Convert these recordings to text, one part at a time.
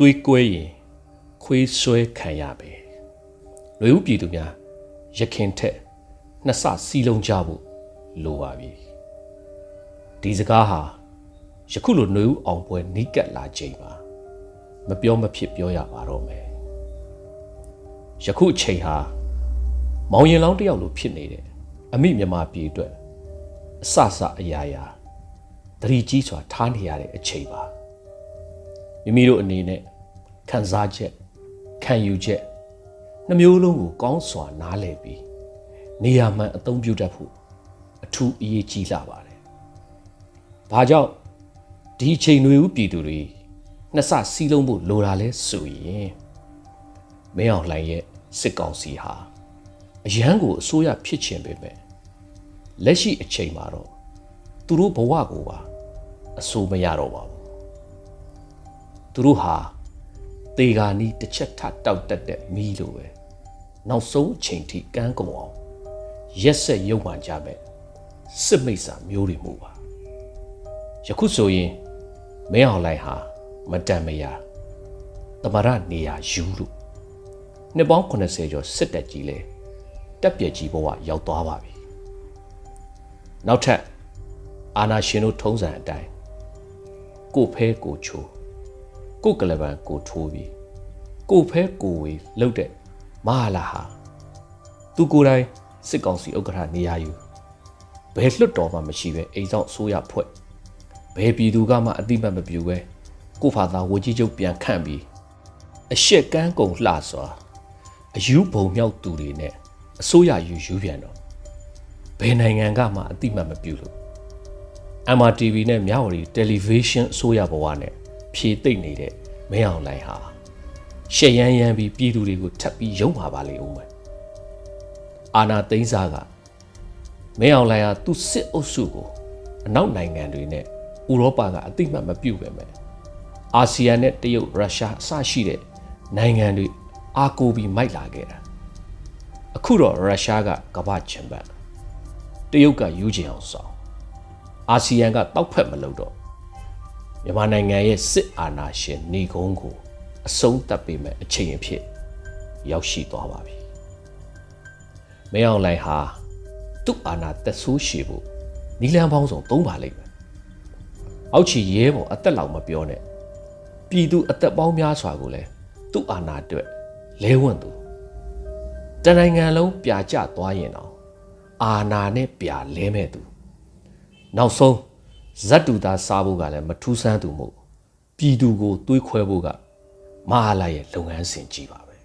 သွေးကွဲရင်ခွေးဆွဲခံရပဲလူဦးပြည်သူများရခင်ထက်နှစ်ဆစီလုံးကြဖို့လိုပါပြီဒီစကားဟာယခုလိုနှွေဦးအောင်ပွဲနီးကပ်လာချိန်ပါမပြောမဖြစ်ပြောရပါတော့မယ်ယခုအချိန်ဟာမောင်ရင်လောင်းတယောက်လိုဖြစ်နေတယ်အမိမြမပြည်အတွက်အဆဆအရာရာတတိကြီးစွာထားနေရတဲ့အချိန်ပါမိမိတို့အနေနဲ့ ခံစားချက်ခံယူချက်နှမျိုးလုံးကိုကောင်းစွာနားလည်ပြီးနေရာမှန်အသုံးပြုတတ်ဖို့အထူးအရေးကြီးလာပါတယ်။ဘာကြောင့်ဒီအချိန်တွေဦးပြည်သူတွေနှစ်ဆစီးလုံးဖို့လိုတာလဲဆိုရင်မင်းအောင်လှိုင်ရဲ့စစ်ကောင်စီဟာအရန်ကိုအစိုးရဖြစ်ချင်ပေမဲ့လက်ရှိအချိန်မှာတော့သူတို့ဘဝကိုပါအစိုးမရတော့ပါဘူးသူတို့ဟာ တေဂာနီးတစ်ချက်ထတောက်တက်တဲ့မီးလိုပဲနောက်ဆုံးအချိန်ထိကန်းကုန်အောင်ရက်ဆက်ရုပ်မှန်ကြမဲ့စစ်မိတ်စာမျိုးတွေမှုပါယခုဆိုရင်မင်းအောင်လိုက်ဟာမတန်မရာတမရနေရာယူလို့နှစ်ပေါင်း80ကျော်စစ်တက်ကြီးလဲတက်ပြက်ကြီးဘဝရောက်သွားပါပြီနောက်ထပ်အာနာရှင်တို့ထုံးစံအတိုင်းကိုဖဲကိုချိုး ကိုကလပန်ကိုထိုးပြီးကိုဖဲကိုဝေလှုပ်တဲ့မဟာလာဟာသူကိုယ်တိုင်စစ်ကောင်စီဥက္ကဋ္ဌနေရာယူဘယ်လွတ်တော်မှမရှိပဲအိမ်ဆောင်ဆိုးရဖွဲ့ဘယ်ပြည်သူကမှအတိမတ်မပြူပဲကိုဖာသာဝကြီးချုပ်ပြန်ခန့်ပြီးအရှက်ကန်းကုံလှစွာအယူဘုံမြောက်သူတွေနဲ့အစိုးရယူယူပြန်တော့ဘယ်နိုင်ငံကမှအတိမတ်မပြူလို့ MRTV နဲ့မြဝတီ Television အစိုးရဘဝနဲ့ ဖြေသိမ့်နေတဲ့မင်းအောင်လှိုင်ဟာရှက်ရမ်းရမ်းပြီးပြည်သူတွေကိုထပ်ပြီးယုံမှာပါလေဦးမယ်အာနာသိန်းစားကမင်းအောင်လှိုင်ဟာသူ့စစ်အုပ်စုကိုအနောက်နိုင်ငံတွေနဲ့ဥရောပကအတိမတ်မပြုတ်ပဲမယ်အာဆီယံနဲ့တရုတ်ရုရှားအစရှိတဲ့နိုင်ငံတွေအားကိုးပြီးမိုက်လာခဲ့တာအခုတော့ရုရှားကကမ္ဘာချန်ပီယံတရုတ်ကယူချင်အောင်ဆောင်အာဆီယံကတောက်ဖက်မလုပ်တော့ မြန်မာနိုင်ငံရဲ့စစ်အာဏာရှင်နေကုန်းကိုအဆုံးသတ်ပေးမဲ့အချိန်အဖြစ်ရောက်ရှိသွားပါပြီ။မင်းအောင်လှိုင်ဟာသူ့အာဏာသက်ဆိုးရှည်ဖို့နီလန်ပေါင်းစုံသုံးပါလိမ့်မယ်။အောက်ချီရဲပေါ်အသက်လောက်မပြောနဲ့။ပြည်သူအသက်ပေါင်းများစွာကိုလည်းသူ့အာဏာအတွက်လဲဝန့်သူတနိုင်ငံလုံးပြာကျသွားရင်တော့အာဏာနဲ့ပြာလဲမဲ့သူနောက်ဆုံး ဇတ်တူသားစားဖို့ကလည်းမထူးဆန်းသူမို့ပြည်သူကိုတွေးခွဲဖို့ကမဟာလာရဲ့လုပ်ငန်းစဉ်ကြီးပါပဲ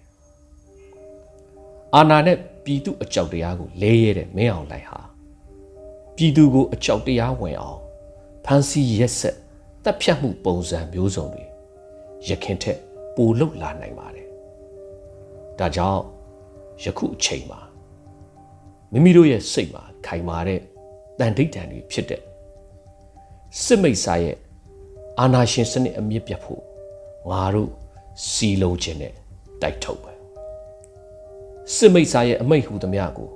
အာနာနဲ့ပြည်သူအကြောက်တရားကိုလဲရဲတဲ့မင်းအောင်လိုက်ဟာပြည်သူကိုအကြောက်တရားဝင်အောင်ဖန်စီရက်ဆက်တပ်ဖြတ်မှုပုံစံမျိုးစုံတွေရခင်ထက်ပိုလုတ်လာနိုင်ပါတယ်ဒါကြောင့်ယခုအချိန်မှာမိမိတို့ရဲ့စိတ်မှာခိုင်မာတဲ့တန်ဋိဌာန်တွေဖြစ်တဲ့ စစ်မိတ်စာရဲ့အာနာရှင်စနစ်အမြင့်ပြတ်ဖို့ငါတို့စီလုံးခြင်းနဲ့တိုက်ထုတ်ပဲစစ်မိတ်စာရဲ့အမိတ်ဟူသမျှကို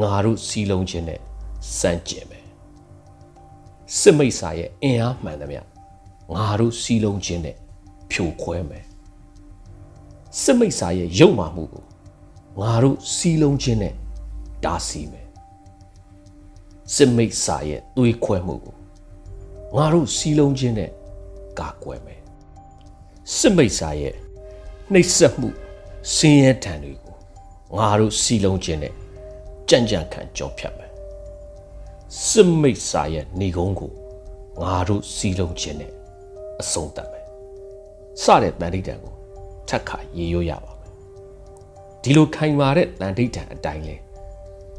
ငါတို့စီလုံးခြင်းနဲ့စန့်ကျင်ပဲစစ်မိတ်စာရဲ့အင်အားမှန်သမျှငါတို့စီလုံးခြင်းနဲ့ဖြိုခွဲမယ်စစ်မိတ်စာရဲ့ရုပ်မာမှုကိုငါတို့စီလုံးခြင်းနဲ့တားဆီးမယ်စစ်မိတ်စာရဲ့သွေးခွဲမှုကို ငါတို့စီလုံးခြင်းနဲ့ကာကွယ်မယ်စစ်မိတ်စာရဲ့နှိပ်စက်မှုဆင်းရဲတံတွေကိုငါတို့စီလုံးခြင်းနဲ့ကြံ့ကြံ့ခံကြောဖြတ်မယ်စစ်မိတ်စာရဲ့ဏီကုန်းကိုငါတို့စီလုံးခြင်းနဲ့အဆုံးသတ်မယ်စတဲ့တန်ဋိဌာန်ကိုထက်ခါရေရွရပါမယ်ဒီလိုခိုင်မာတဲ့တန်ဋိဌာန်အတိုင်းလဲ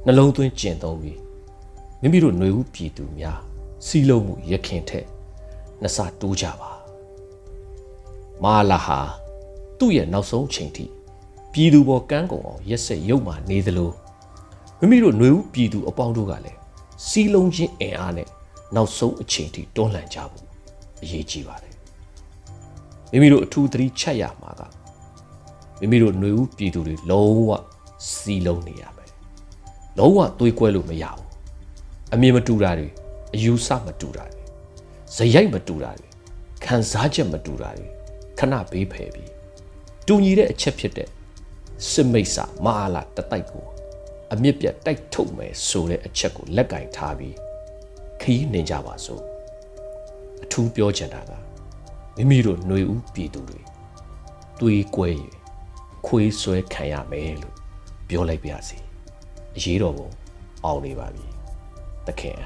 နှလုံးသွင်းကျင့်သုံးပြီးမိမိတို့ຫນွေဦးပြည်သူများ စီလုံးမှုရခင်ထက်နှစ်ဆတိုးကြပါမာလာဟာသူ့ရဲ့နောက်ဆုံးချိန်ထိပြည်သူပေါ်ကန်းကုန်အောင်ရက်ဆက်ရုပ်မာနေသလိုမိမိတို့ຫນွေဦးပြည်သူအပေါင်းတို့ကလည်းစီလုံးချင်းအင်အားနဲ့နောက်ဆုံးအချိန်ထိတွန်းလှန်ကြဖို့အရေးကြီးပါတယ်မိမိတို့အထူးသတိချက်ရမှာကမိမိတို့ຫນွေဦးပြည်သူတွေလုံးဝစီလုံးနေရမယ်လုံးဝသွေးကွဲလို့မရဘူးအမြင်မတူတာတွေ အယူဆမတူတာတွေဇယိုက်မတူတာတွေခံစားချက်မတူတာတွေခဏဘေးဖယ်ပြီးတူညီတဲ့အချက်ဖြစ်တဲ့စစ်မိတ်ဆာမဟာလာတတိုက်ကိုအမြင့်ပြတ်တိုက်ထုတ်မယ်ဆိုတဲ့အချက်ကိုလက်ကင်ထားပြီးခီးနေကြပါစို့အထူးပြောချင်တာကမိမိတို့ຫນွေဦးပြည်သူတွေတွေးကွဲ၍ခွေးဆွဲခံရမယ်လို့ပြောလိုက်ပါစီအရေးတော်ပုံအောင်နေပါပြီတခင်